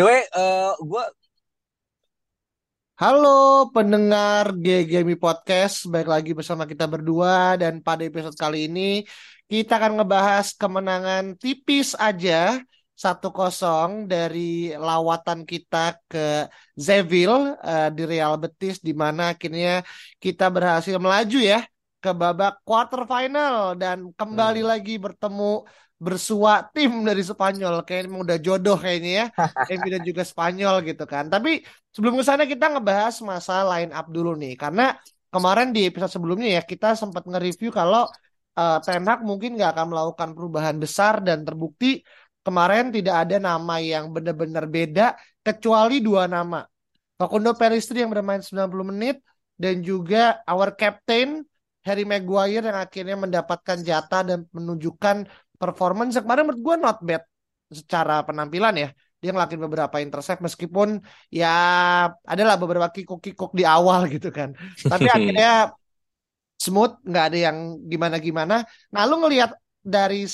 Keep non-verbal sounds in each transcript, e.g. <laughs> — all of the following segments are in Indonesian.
Anyway, uh, gue Halo pendengar GGMI Podcast, baik lagi bersama kita berdua. Dan pada episode kali ini kita akan ngebahas kemenangan tipis aja. 1-0 dari lawatan kita ke Seville eh, di Real Betis di mana akhirnya kita berhasil melaju ya ke babak quarter final. Dan kembali lagi bertemu bersua tim dari Spanyol. Kayaknya emang udah jodoh kayaknya ya. <laughs> MU dan juga Spanyol gitu kan. Tapi sebelum ke sana kita ngebahas masa line up dulu nih. Karena kemarin di episode sebelumnya ya kita sempat nge-review kalau eh, Ten Hag mungkin nggak akan melakukan perubahan besar dan terbukti kemarin tidak ada nama yang benar-benar beda kecuali dua nama. Facundo Pellistri yang bermain 90 menit dan juga our captain Harry Maguire yang akhirnya mendapatkan jatah dan menunjukkan performance kemarin menurut gue not bad secara penampilan ya. Dia ngelakuin beberapa intercept meskipun ya adalah beberapa kikuk-kikuk di awal gitu kan. <laughs> Tapi akhirnya smooth, nggak ada yang gimana-gimana. Nah, lu ngelihat dari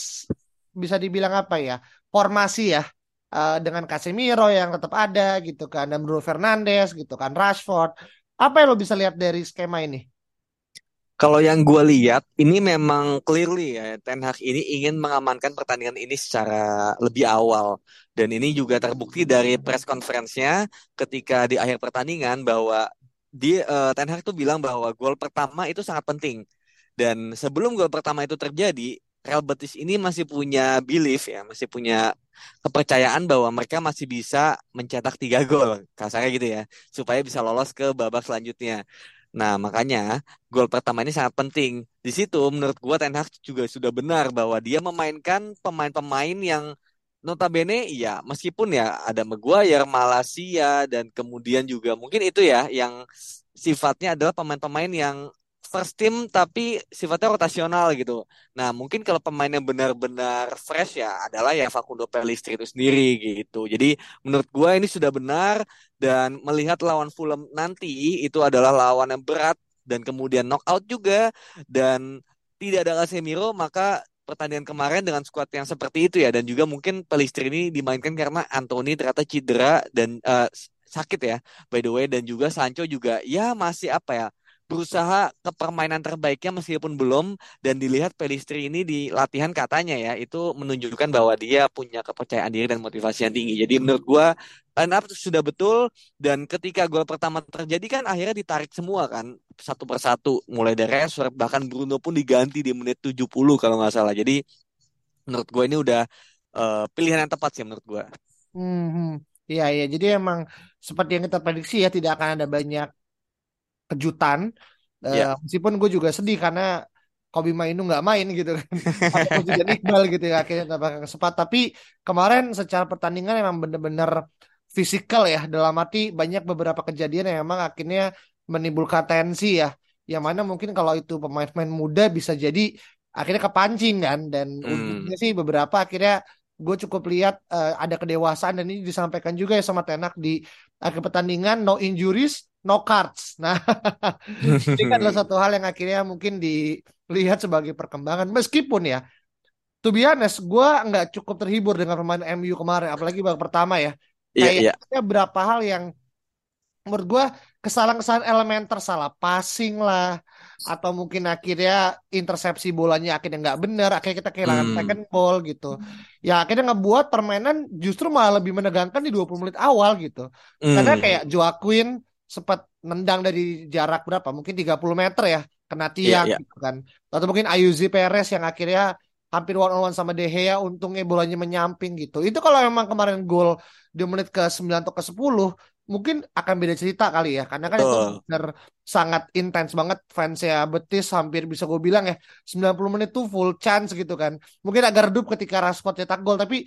bisa dibilang apa ya? Formasi ya. eh, dengan Casemiro yang tetap ada gitu kan dan Bruno Fernandes gitu kan Rashford. Apa yang lo bisa lihat dari skema ini? Kalau yang gue lihat ini memang clearly ya Ten Hag ini ingin mengamankan pertandingan ini secara lebih awal dan ini juga terbukti dari press conference-nya ketika di akhir pertandingan bahwa dia eh, Ten Hag tuh bilang bahwa gol pertama itu sangat penting dan sebelum gol pertama itu terjadi Real Betis ini masih punya belief ya masih punya kepercayaan bahwa mereka masih bisa mencetak tiga gol kasarnya gitu ya supaya bisa lolos ke babak selanjutnya. Nah, makanya gol pertama ini sangat penting. Di situ menurut gua Ten Hag juga sudah benar bahwa dia memainkan pemain-pemain yang notabene ya meskipun ya ada Maguire, Malasia dan kemudian juga mungkin itu ya yang sifatnya adalah pemain-pemain yang first team tapi sifatnya rotasional gitu. Nah, mungkin kalau pemainnya benar-benar fresh ya adalah ya Facundo Pellistri itu sendiri gitu. Jadi menurut gua ini sudah benar dan melihat lawan Fulham nanti itu adalah lawan yang berat dan kemudian knockout juga dan tidak ada Casemiro maka pertandingan kemarin dengan skuad yang seperti itu ya dan juga mungkin Pelistri ini dimainkan karena Anthony ternyata cedera dan eh, sakit ya by the way dan juga Sancho juga ya masih apa ya berusaha ke permainan terbaiknya meskipun belum dan dilihat Pelistri ini di latihan katanya ya itu menunjukkan bahwa dia punya kepercayaan diri dan motivasi yang tinggi. Jadi menurut gua line up sudah betul dan ketika gol pertama terjadi kan akhirnya ditarik semua kan satu persatu mulai dari Rashford bahkan Bruno pun diganti di menit 70 kalau nggak salah. Jadi menurut gue ini udah eh, pilihan yang tepat sih menurut gue. Hmm, iya iya. Jadi emang seperti yang kita prediksi ya tidak akan ada banyak kejutan. Eh, Ya. meskipun gue juga sedih karena Kobi Mainu nggak main gitu kan. <laughs> Juga Iqbal gitu ya akhirnya nggak bakal kesempat. Tapi kemarin secara pertandingan emang bener-bener fisikal ya. Dalam arti banyak beberapa kejadian yang emang akhirnya menimbulkan tensi ya. Yang mana mungkin kalau itu pemain-pemain muda bisa jadi akhirnya kepancing kan. Dan Hmm. sih beberapa akhirnya gue cukup lihat eh, ada kedewasaan dan ini disampaikan juga ya sama Tenak di akhir pertandingan no injuries no cards nah <laughs> ini kan adalah satu hal yang akhirnya mungkin dilihat sebagai perkembangan meskipun ya to be honest gue nggak cukup terhibur dengan pemain MU kemarin apalagi babak pertama ya Iya, iya. kayaknya berapa hal yang menurut gue kesalahan-kesalahan elementer salah passing lah atau mungkin akhirnya intersepsi bolanya akhirnya nggak benar akhirnya kita kehilangan Hmm. second ball gitu ya akhirnya ngebuat permainan justru malah lebih menegangkan di 20 menit awal gitu karena Hmm. kayak Joaquin sempat nendang dari jarak berapa? Mungkin 30 meter ya kena tiang Iya, iya. gitu kan. Atau mungkin Ayuzi Perez yang akhirnya hampir one on one sama De Gea untungnya bolanya menyamping gitu. Itu kalau memang kemarin gol di menit ke 9 atau ke 10 mungkin akan beda cerita kali ya karena kan itu benar sangat intens banget fansnya Betis hampir bisa gue bilang ya 90 menit tuh full chance gitu kan. Mungkin agak redup ketika Rashford cetak gol tapi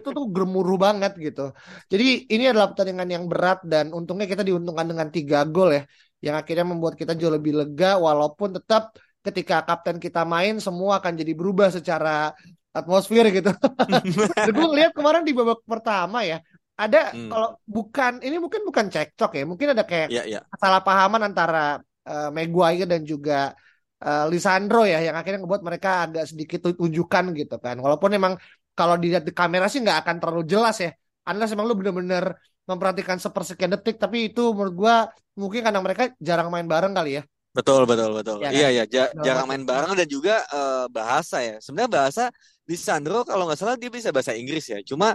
itu tuh gemuruh banget gitu. Jadi ini adalah pertandingan yang berat dan untungnya kita diuntungkan dengan tiga gol ya yang akhirnya membuat kita jauh lebih lega walaupun tetap ketika kapten kita main semua akan jadi berubah secara atmosfer gitu. <laughs> gue ngeliat kemarin di babak pertama ya ada hmm. kalau bukan ini mungkin bukan cekcok ya mungkin ada kayak yeah, yeah. pahaman antara uh, Maguire dan juga uh, Lisandro ya yang akhirnya ngebuat mereka agak sedikit tunjukkan gitu kan walaupun emang kalau dilihat di kamera sih nggak akan terlalu jelas ya unless emang lu bener-bener memperhatikan sepersekian detik tapi itu menurut gua mungkin karena mereka jarang main bareng kali ya betul betul betul ya, iya kan? iya jarang main bareng dan juga uh, bahasa ya sebenarnya bahasa Lisandro kalau nggak salah dia bisa bahasa Inggris ya cuma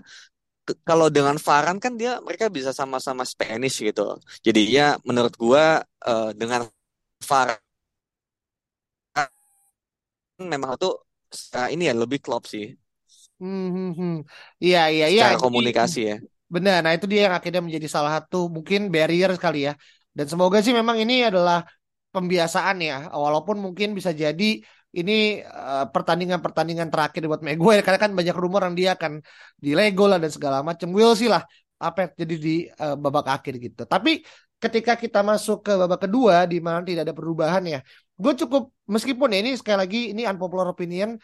kalau dengan Varan kan dia mereka bisa sama-sama Spanish gitu. Jadi ya menurut gua uh, dengan Varan memang tuh uh, ini ya lebih klop sih. Hmm, hmm, hmm. Iya iya iya. Secara komunikasi ya. Benar. Nah itu dia yang akhirnya menjadi salah satu mungkin barrier sekali ya. Dan semoga sih memang ini adalah pembiasaan ya. Walaupun mungkin bisa jadi ini uh, pertandingan-pertandingan terakhir buat Maguire karena kan banyak rumor yang dia akan di Lego lah dan segala macam. Will sih lah apa yang jadi di uh, babak akhir gitu. Tapi ketika kita masuk ke babak kedua di mana tidak ada perubahan ya, gue cukup meskipun ya, ini sekali lagi ini unpopular opinion,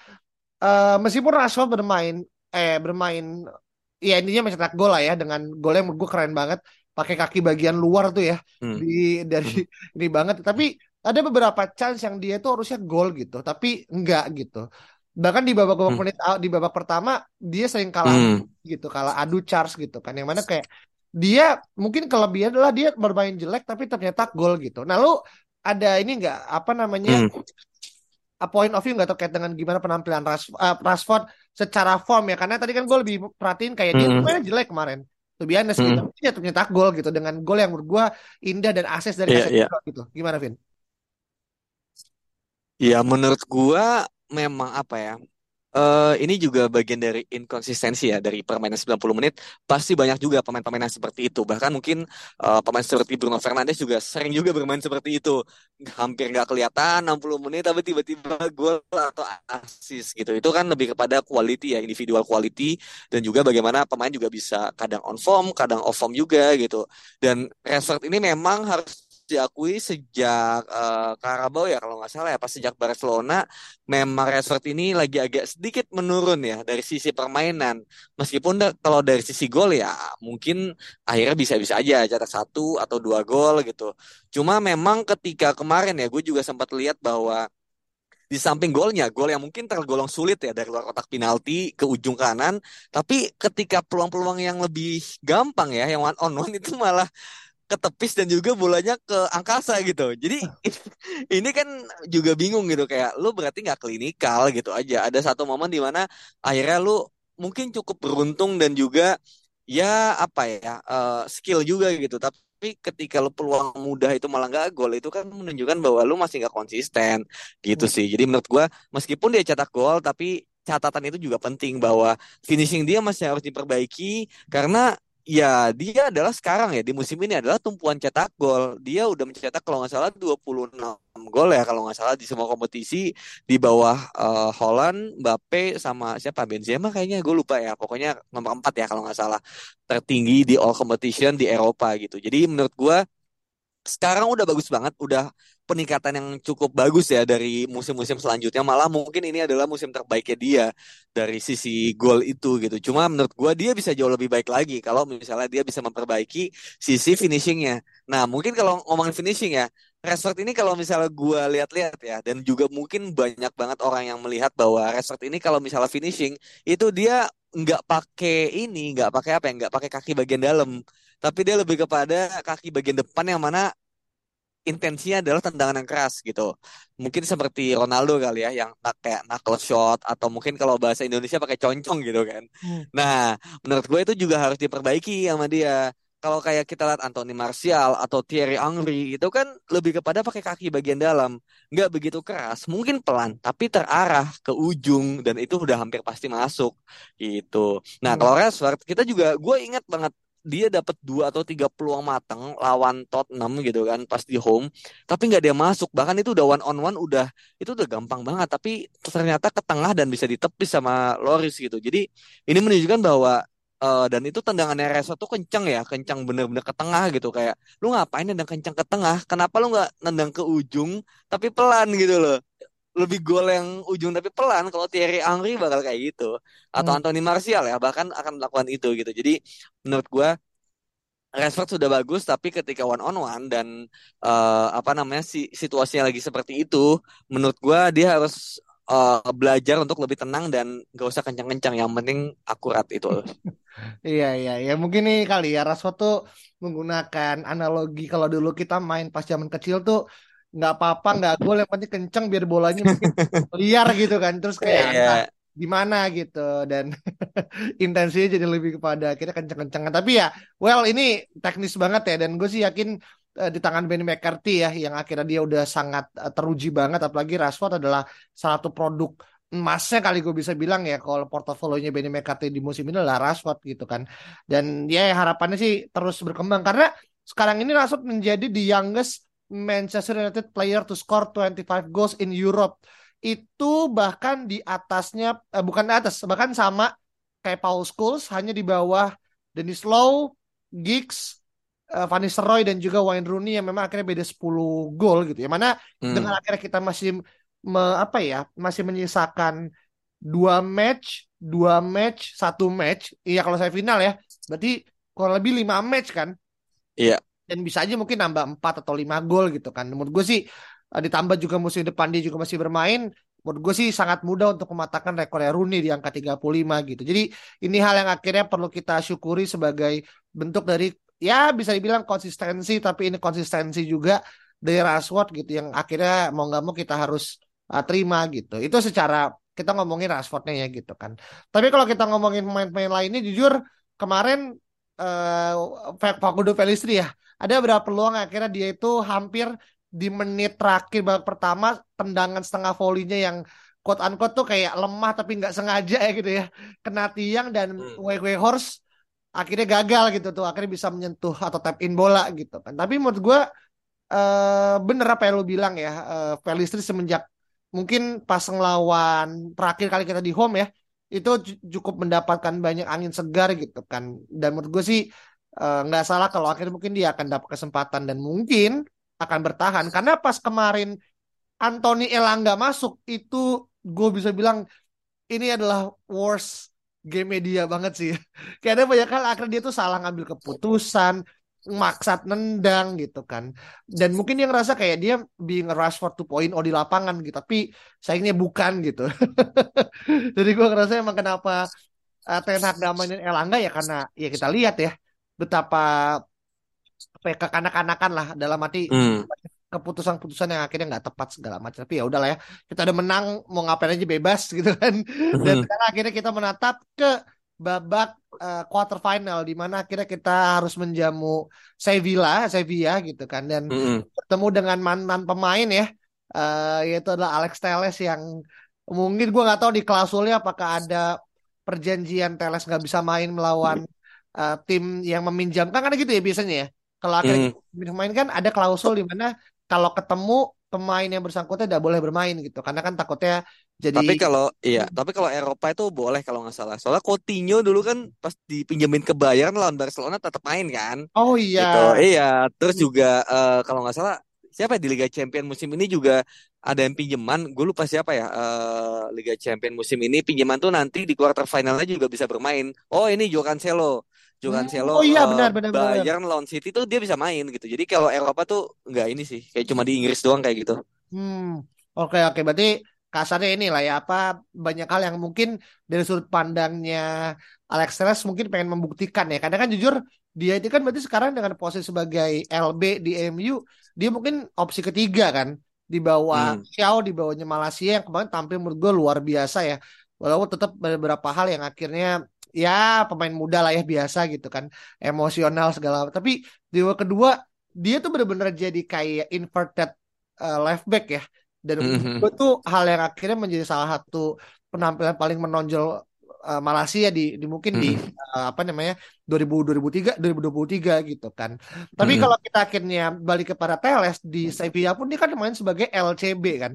uh, meskipun Rashford bermain eh bermain ya intinya mencetak gol lah ya dengan gol yang menurut gue keren banget pakai kaki bagian luar tuh ya hmm. di dari hmm. ini banget tapi ada beberapa chance yang dia tuh harusnya gol gitu tapi enggak gitu bahkan di babak babak hmm. menit di babak pertama dia sering kalah hmm. gitu kalah adu charge gitu kan yang mana kayak dia mungkin kelebihan adalah dia bermain jelek tapi ternyata gol gitu nah lu ada ini enggak apa namanya hmm. a point of view nggak terkait dengan gimana penampilan Ras, uh, Rashford secara form ya karena tadi kan gue lebih perhatiin kayak hmm. dia mainnya jelek kemarin lebih aneh gitu hmm. tapi ternyata gol gitu dengan gol yang menurut gue indah dan akses dari yeah, yeah. gitu gimana Vin? Ya menurut gua memang apa ya? Uh, ini juga bagian dari inkonsistensi ya dari permainan 90 menit. Pasti banyak juga pemain-pemain yang seperti itu. Bahkan mungkin uh, pemain seperti Bruno Fernandes juga sering juga bermain seperti itu. Hampir nggak kelihatan 60 menit tapi tiba-tiba gol atau asis gitu. Itu kan lebih kepada quality ya, individual quality dan juga bagaimana pemain juga bisa kadang on form, kadang off form juga gitu. Dan Rashford ini memang harus diakui sejak uh, Carabao ya kalau nggak salah ya. Pas sejak Barcelona memang Rashford ini lagi agak sedikit menurun ya dari sisi permainan. Meskipun da kalau dari sisi gol ya mungkin akhirnya bisa-bisa aja cetak satu atau dua gol gitu. Cuma memang ketika kemarin ya gue juga sempat lihat bahwa di samping golnya, gol yang mungkin tergolong sulit ya dari luar kotak penalti ke ujung kanan, tapi ketika peluang-peluang yang lebih gampang ya, yang one on one itu malah ke tepis dan juga bolanya ke angkasa gitu. Jadi <laughs> ini kan juga bingung gitu kayak lu berarti nggak klinikal gitu aja. Ada satu momen di mana akhirnya lu mungkin cukup beruntung dan juga ya apa ya uh, skill juga gitu. Tapi ketika lu peluang mudah itu malah nggak gol itu kan menunjukkan bahwa lu masih nggak konsisten gitu sih. Jadi menurut gua meskipun dia cetak gol tapi catatan itu juga penting bahwa finishing dia masih harus diperbaiki karena Ya, dia adalah sekarang ya di musim ini adalah tumpuan cetak gol. Dia udah mencetak kalau nggak salah 26 gol ya kalau nggak salah di semua kompetisi di bawah uh, Holland, Mbappe sama siapa Benzema kayaknya gue lupa ya. Pokoknya nomor 4 ya kalau nggak salah tertinggi di all competition di Eropa gitu. Jadi menurut gue sekarang udah bagus banget, udah peningkatan yang cukup bagus ya dari musim-musim selanjutnya. Malah mungkin ini adalah musim terbaiknya dia dari sisi gol itu gitu. Cuma menurut gua dia bisa jauh lebih baik lagi kalau misalnya dia bisa memperbaiki sisi finishingnya. Nah mungkin kalau ngomongin finishing ya, Rashford ini kalau misalnya gua lihat-lihat ya, dan juga mungkin banyak banget orang yang melihat bahwa Rashford ini kalau misalnya finishing itu dia nggak pakai ini, nggak pakai apa ya, nggak pakai kaki bagian dalam tapi dia lebih kepada kaki bagian depan yang mana intensinya adalah tendangan yang keras gitu. Mungkin seperti Ronaldo kali ya yang kayak knuckle shot atau mungkin kalau bahasa Indonesia pakai concong gitu kan. Hmm. Nah, menurut gue itu juga harus diperbaiki sama dia. Kalau kayak kita lihat Anthony Martial atau Thierry Henry itu kan lebih kepada pakai kaki bagian dalam, nggak begitu keras, mungkin pelan, tapi terarah ke ujung dan itu udah hampir pasti masuk gitu. Nah, hmm. kalau Rashford kita juga gue ingat banget dia dapat dua atau tiga peluang matang lawan Tottenham gitu kan pas di home. Tapi nggak dia masuk. Bahkan itu udah one on one udah itu udah gampang banget. Tapi ternyata ke tengah dan bisa ditepis sama Loris gitu. Jadi ini menunjukkan bahwa uh, dan itu tendangannya Rashford tuh kencang ya. Kencang bener-bener ke tengah gitu. Kayak lu ngapain nendang kencang ke tengah? Kenapa lu nggak nendang ke ujung tapi pelan? gitu loh lebih gol yang ujung tapi pelan kalau Thierry Henry bakal kayak gitu. Atau hmm. Anthony Martial ya bahkan akan melakukan itu gitu. Jadi menurut gue Rashford sudah bagus tapi ketika one on one dan uh, apa namanya si situasinya lagi seperti itu menurut gue dia harus uh, belajar untuk lebih tenang dan gak usah kencang-kencang yang penting akurat itu. <laughs> Iya iya ya mungkin nih kali ya Rashford tuh menggunakan analogi kalau dulu kita main pas zaman kecil tuh nggak apa-apa nggak gol yang penting kenceng biar bolanya mungkin <laughs> liar gitu kan. Terus kayak yeah. gimana gitu. Dan <laughs> intensinya jadi lebih kepada kita kenceng-kencengan. Tapi ya well ini teknis banget ya. Dan gue sih yakin uh, di tangan Benny McCarthy ya yang akhirnya dia udah sangat uh, teruji banget. Apalagi Rashford adalah salah satu produk emasnya kali gue bisa bilang ya kalau portofolionya Benny McCarthy di musim ini adalah Rashford gitu kan. Dan ya harapannya sih terus berkembang. Karena sekarang ini Rashford menjadi the youngest Manchester United player to score 25 goals in Europe. Itu bahkan di atasnya, eh, bukan di atas, bahkan sama kayak Paul Scholes, hanya di bawah Dennis Lowe, Giggs, uh, Van Nistelrooy dan juga Wayne Rooney yang memang akhirnya beda 10 gol gitu. Yang mana hmm. dengan akhirnya kita masih me, apa ya, masih menyisakan dua match, dua match, satu match. Iya kalau saya final ya, berarti kurang lebih lima match kan? Iya dan bisa aja mungkin nambah 4 atau 5 gol gitu kan. Menurut gue sih eh, ditambah juga musim depan dia juga masih bermain, menurut gue sih sangat mudah untuk mematahkan rekor Rooney di angka 35 gitu. Jadi ini hal yang akhirnya perlu kita syukuri sebagai bentuk dari ya bisa dibilang konsistensi tapi ini konsistensi juga dari Rashford gitu yang akhirnya mau nggak mau kita harus uh, terima gitu. Itu secara kita ngomongin Rashfordnya ya gitu kan. Tapi kalau kita ngomongin pemain-pemain lainnya jujur kemarin uh, Facundo Pelistri ya ada beberapa peluang akhirnya dia itu hampir di menit terakhir babak pertama tendangan setengah volinya yang quote unquote tuh kayak lemah tapi nggak sengaja ya gitu ya kena tiang dan hmm. Wei Horse akhirnya gagal gitu tuh akhirnya bisa menyentuh atau tap in bola gitu kan tapi menurut gue uh, bener apa yang lu bilang ya uh, Pelistri semenjak mungkin pas ngelawan terakhir kali kita di home ya itu cukup mendapatkan banyak angin segar gitu kan dan menurut gue sih Eh, nggak uh, salah kalau akhirnya mungkin dia akan dapat kesempatan dan mungkin akan bertahan karena pas kemarin Anthony Elanga masuk itu gue bisa bilang ini adalah worst game media banget sih. <laughs> Kayaknya banyak hal akhirnya dia tuh salah ngambil keputusan, maksat nendang gitu kan. Dan mungkin dia ngerasa kayak dia being Rashford 2.0 di lapangan gitu, tapi sayangnya bukan gitu. <laughs> Jadi gue ngerasa emang kenapa uh, Ten Hag gak mainin Elanga ya karena ya kita lihat ya betapa apa ya, kekanak-kanakan lah dalam arti hmm. keputusan-keputusan yang akhirnya nggak tepat segala macam tapi ya udahlah ya kita udah menang mau ngapain aja bebas <laughs> gitu kan dan hmm. sekarang akhirnya kita menatap ke babak uh, quarter final di mana akhirnya kita harus menjamu Sevilla Sevilla gitu kan dan hmm. ketemu dengan mantan pemain ya uh, yaitu adalah Alex Teles yang mungkin gue nggak tahu di klausulnya apakah ada perjanjian Teles nggak bisa main melawan uh, tim yang meminjamkan kan gitu ya biasanya ya. Kalau akhirnya hmm. pemain kan ada klausul di mana kalau ketemu pemain yang bersangkutan tidak boleh bermain gitu karena kan takutnya jadi tapi kalau iya tapi kalau Eropa itu boleh kalau nggak salah. Soalnya Coutinho dulu kan pas dipinjemin ke Bayern lawan Barcelona tetap main kan? Oh iya. Gitu. iya terus juga uh, kalau nggak salah siapa ya di Liga Champion musim ini juga ada yang pinjaman gue lupa siapa ya uh, Liga Champion musim ini pinjaman tuh nanti di quarter finalnya juga bisa bermain. Oh ini Joe Cancelo Joe hmm. Oh iya benar benar Bayern lawan City tuh dia bisa main gitu. Jadi kalau Eropa tuh nggak ini sih, kayak cuma di Inggris doang kayak gitu. Hmm. Oke oke berarti kasarnya ini lah ya apa banyak hal yang mungkin dari sudut pandangnya Alex Telles mungkin pengen membuktikan ya. Karena kan jujur dia itu kan berarti sekarang dengan posisi sebagai LB di MU dia mungkin opsi ketiga kan di bawah hmm. Xiao di bawahnya Malaysia yang kemarin tampil menurut gue luar biasa ya. Walaupun tetap beberapa hal yang akhirnya ya pemain muda lah ya biasa gitu kan emosional segala tapi di babak kedua dia tuh benar-benar jadi kayak inverted uh, left back ya dan mm-hmm. itu hal yang akhirnya menjadi salah satu penampilan paling menonjol uh, Malaysia di, di mungkin di uh, apa namanya 2000 2003 2023 gitu kan. Tapi kalau kita akhirnya balik kepada Teles di Sevilla pun dia kan main sebagai LCB kan.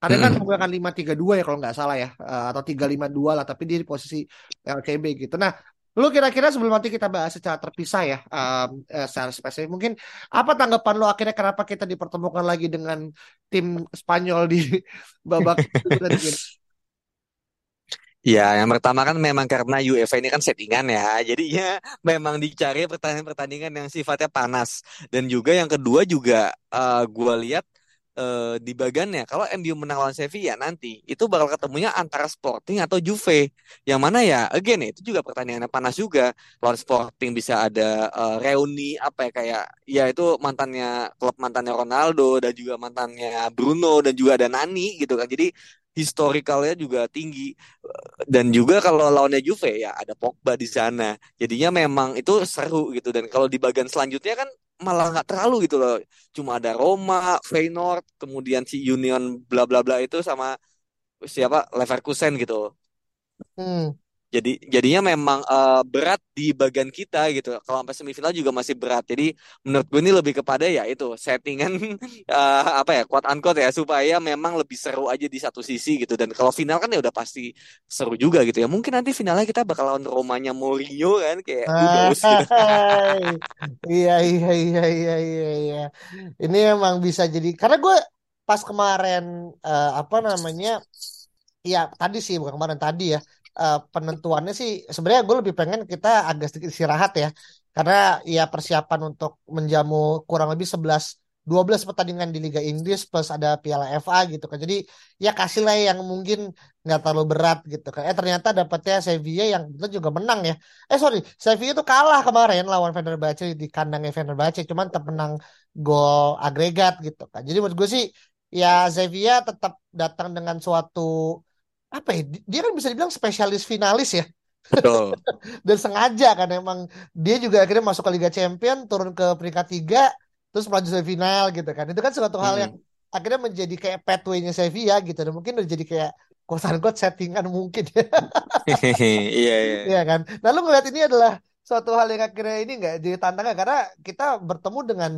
Ada kan menggunakan 532 ya kalau nggak salah ya uh, atau 352 lah tapi dia di posisi LCB gitu. Nah, Lu kira-kira sebelum nanti kita bahas secara terpisah ya, um, secara spesifik, mungkin apa tanggapan lu akhirnya kenapa kita dipertemukan lagi dengan tim Spanyol di <laughs> babak Ya, yang pertama kan memang karena UEFA ini kan settingan ya, jadinya <laughs> memang dicari pertandingan-pertandingan yang sifatnya panas. Dan juga yang kedua juga uh, gua lihat uh, di bagannya. Kalau MU menang lawan Sevilla nanti itu bakal ketemunya antara Sporting atau Juve. Yang mana ya again itu juga pertandingan panas juga. Lawan Sporting bisa ada uh, reuni apa ya kayak ya itu mantannya klub mantannya Ronaldo dan juga mantannya Bruno dan juga ada Nani gitu kan. Jadi historikalnya juga tinggi. Dan juga kalau lawannya Juve ya ada Pogba di sana. Jadinya memang itu seru gitu. Dan kalau di bagian selanjutnya kan malah nggak terlalu gitu loh. Cuma ada Roma, Feyenoord, kemudian si Union bla bla bla itu sama siapa Leverkusen gitu. Hmm. Jadi jadinya memang uh, berat di bagian kita gitu. Kalau sampai semifinal juga masih berat. Jadi menurut gue ini lebih kepada ya itu settingan uh, <laughs> apa ya kuat unquote ya supaya memang lebih seru aja di satu sisi gitu. Dan kalau final kan ya udah pasti seru juga gitu ya. Mungkin nanti finalnya kita bakal lawan Romanya Mourinho kan kayak udah gitu. iya iya iya iya iya iya. Ini emang bisa jadi karena gue pas kemarin uh, apa namanya ya tadi sih bukan kemarin tadi ya uh, penentuannya sih sebenarnya gue lebih pengen kita agak sedikit istirahat ya karena ya persiapan untuk menjamu kurang lebih 11 12 pertandingan di Liga Inggris plus ada Piala FA gitu kan. Jadi ya kasih lah yang mungkin nggak terlalu berat gitu kan. Eh ternyata dapetnya Sevilla yang itu juga menang ya. Eh sorry, Sevilla itu kalah kemarin lawan Fenerbahce di kandangnya Fenerbahce cuman tetap menang gol agregat gitu kan. Jadi menurut gue sih ya Sevilla tetap datang dengan suatu apa ya? Dia kan bisa dibilang spesialis finalis ya. Betul. <laughs> dan sengaja kan emang. Dia juga akhirnya masuk ke Liga Champion turun ke peringkat tiga terus melaju ke final gitu kan. Itu kan suatu hal hmm. yang akhirnya menjadi kayak pathway-nya Sevilla gitu. Dan mungkin udah jadi kayak kosan unquote settingan mungkin <laughs> iya iya. Iya kan? Nah lu ngeliat ini adalah suatu hal yang akhirnya ini enggak jadi tantangan. Karena kita bertemu dengan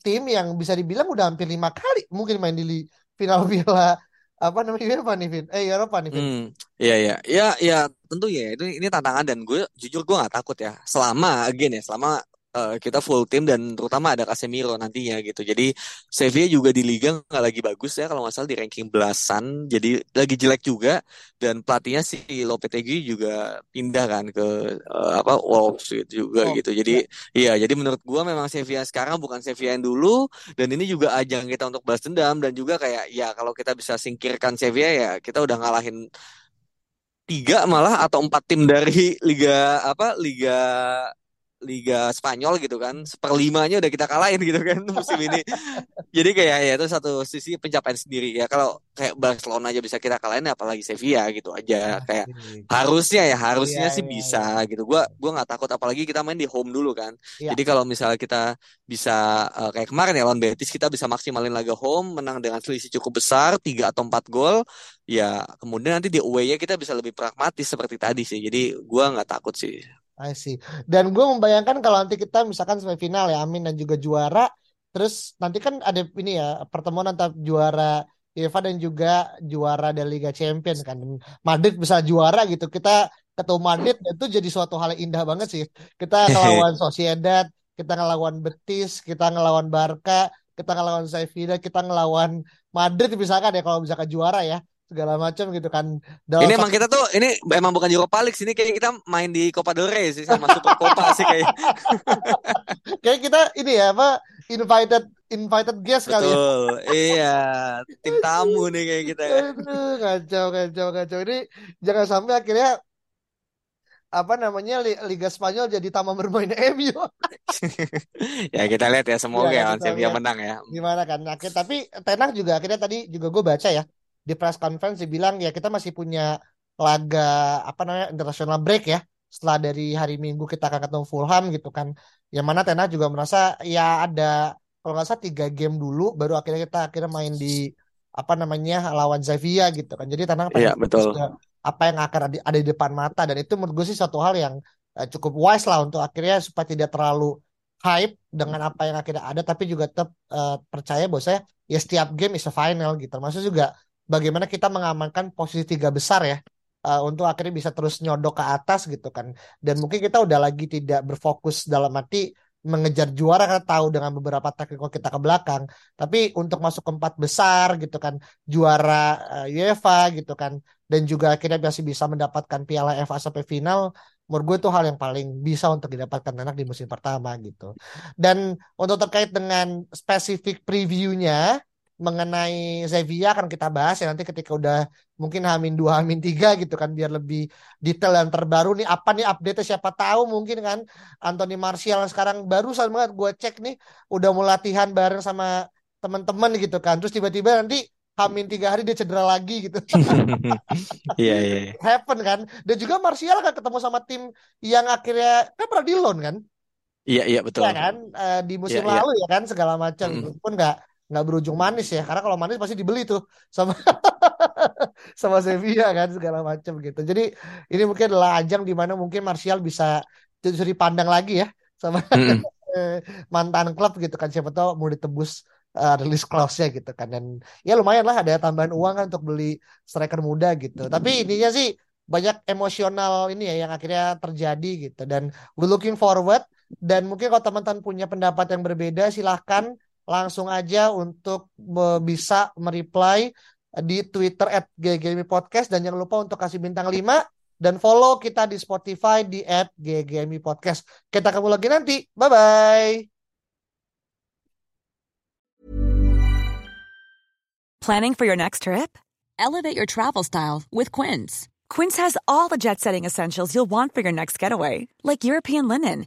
tim yang bisa dibilang udah hampir lima kali mungkin main di final <laughs> Piala apa namanya UEFA nih Vin? Eh Eropa nih Vin. Hmm, iya iya. Ya ya tentu ya itu ini tantangan dan gue jujur gue nggak takut ya. Selama again ya, selama uh, kita full tim dan terutama ada Casemiro nantinya gitu. Jadi Sevilla juga di liga nggak lagi bagus ya kalau nggak salah di ranking belasan. Jadi lagi jelek juga dan pelatihnya si Lopetegui juga pindah kan ke uh, apa Wolves gitu juga oh, gitu. Jadi ya. iya jadi menurut gua memang Sevilla sekarang bukan Sevilla yang dulu dan ini juga ajang kita untuk balas dendam dan juga kayak ya kalau kita bisa singkirkan Sevilla ya kita udah ngalahin tiga malah atau empat tim dari <laughs> liga apa liga Liga Spanyol gitu kan. Seperlimanya udah kita kalahin gitu kan <laughs> musim ini. Jadi kayak ya itu satu sisi pencapaian sendiri. Ya kalau kayak Barcelona aja bisa kita kalahin apalagi Sevilla gitu aja. Kayak harusnya ya harusnya ya, sih ya, bisa ya. gitu. Gua gua nggak takut apalagi kita main di home dulu kan. Ya. jadi kalau misalnya kita bisa uh, kayak kemarin ya lawan Betis kita bisa maksimalin laga home menang dengan selisih cukup besar tiga atau empat gol ya kemudian nanti di away-nya kita bisa lebih pragmatis seperti tadi sih. Jadi gua nggak takut sih I see. Dan gue membayangkan kalau nanti kita misalkan semifinal ya, Amin dan juga juara, terus nanti kan ada ini ya pertemuan antara juara UEFA dan juga juara dari Liga Champions kan. Madrid bisa juara gitu. Kita ketemu Madrid itu jadi suatu hal yang indah banget sih. Kita ngelawan <laughs> Sociedad, kita ngelawan Betis, kita ngelawan Barca, kita ngelawan Sevilla, kita ngelawan Madrid misalkan ya kalau misalkan juara ya segala macam gitu kan. Dalam ini emang kita tuh ini emang bukan Europa League sini kayak kita main di Copa del Rey sih sama Super Copa sih kayak. <laughs> kayak kita ini ya apa invited invited guest kali ya. iya, tim tamu nih kayak kita. Aduh, kacau kacau kacau. Ini jangan sampai akhirnya apa namanya Liga Spanyol jadi taman bermain <laughs> MU. <laughs> ya kita lihat ya semoga ya, ya Sevilla menang ya. Gimana kan? Akhir tapi Tenang juga akhirnya tadi juga gue baca ya di press conference bilang ya kita masih punya laga apa namanya international break ya setelah dari hari Minggu kita akan ketemu Fulham gitu kan. Yang mana Tena juga merasa ya ada kalau nggak salah tiga game dulu baru akhirnya kita akhirnya main di apa namanya lawan Zavia gitu kan. Jadi Tenang iya, betul. apa yang akan ada, ada di depan mata. Dan itu menurut gue sih satu hal yang uh, cukup wise lah untuk akhirnya supaya tidak terlalu hype dengan apa yang akhirnya ada tapi juga tetap uh, percaya bahwa saya ya setiap game is a final gitu. Termasuk juga bagaimana kita mengamankan posisi tiga besar ya uh, untuk akhirnya bisa terus nyodok ke atas gitu kan dan mungkin kita udah lagi tidak berfokus dalam arti mengejar juara karena tahu dengan beberapa teknikal kita ke belakang tapi untuk masuk ke empat besar gitu kan juara uh, UEFA gitu kan dan juga akhirnya masih bisa mendapatkan piala FA sampai final menurut gue itu hal yang paling bisa untuk didapatkan anak di musim pertama gitu. Dan untuk terkait dengan spesifik previewnya mengenai Sevilla akan kita bahas ya nanti ketika udah mungkin Hamin dua Hamin tiga gitu kan biar lebih detail dan terbaru nih apa nih update siapa tahu mungkin kan Anthony Martial sekarang barusan banget gue cek nih udah mau latihan bareng sama teman-teman gitu kan terus tiba-tiba nanti Hamin tiga hari dia cedera lagi gitu. <laughs> Iya iya. Happen kan. Dan juga Martial kan ketemu sama tim yang akhirnya kan pernah di loan kan. Iya iya betul. Iya kan uh, di musim iya, iya. lalu ya kan segala macam. Mm. Pun nggak nggak berujung manis ya. Karena kalau manis pasti dibeli tuh sama <laughs> sama Sevilla kan segala macam gitu. Jadi ini mungkin adalah ajang di mana mungkin Martial bisa bisa dipandang lagi ya sama mm. <laughs> mantan klub gitu kan siapa tahu mau ditebus uh, release clause-nya gitu kan dan ya lumayan lah ada tambahan uang kan untuk beli striker muda gitu tapi intinya sih banyak emosional ini ya yang akhirnya terjadi gitu dan we looking forward dan mungkin kalau teman-teman punya pendapat yang berbeda silahkan langsung aja untuk bisa mereply di Twitter at Podcast dan jangan lupa untuk kasih bintang 5 dan follow kita di Spotify di at GGMI Podcast. Kita ketemu lagi nanti. Bye-bye. Planning for your next trip? Elevate your travel style with Quince. Quince has all the jet setting essentials you'll want for your next getaway, like European linen,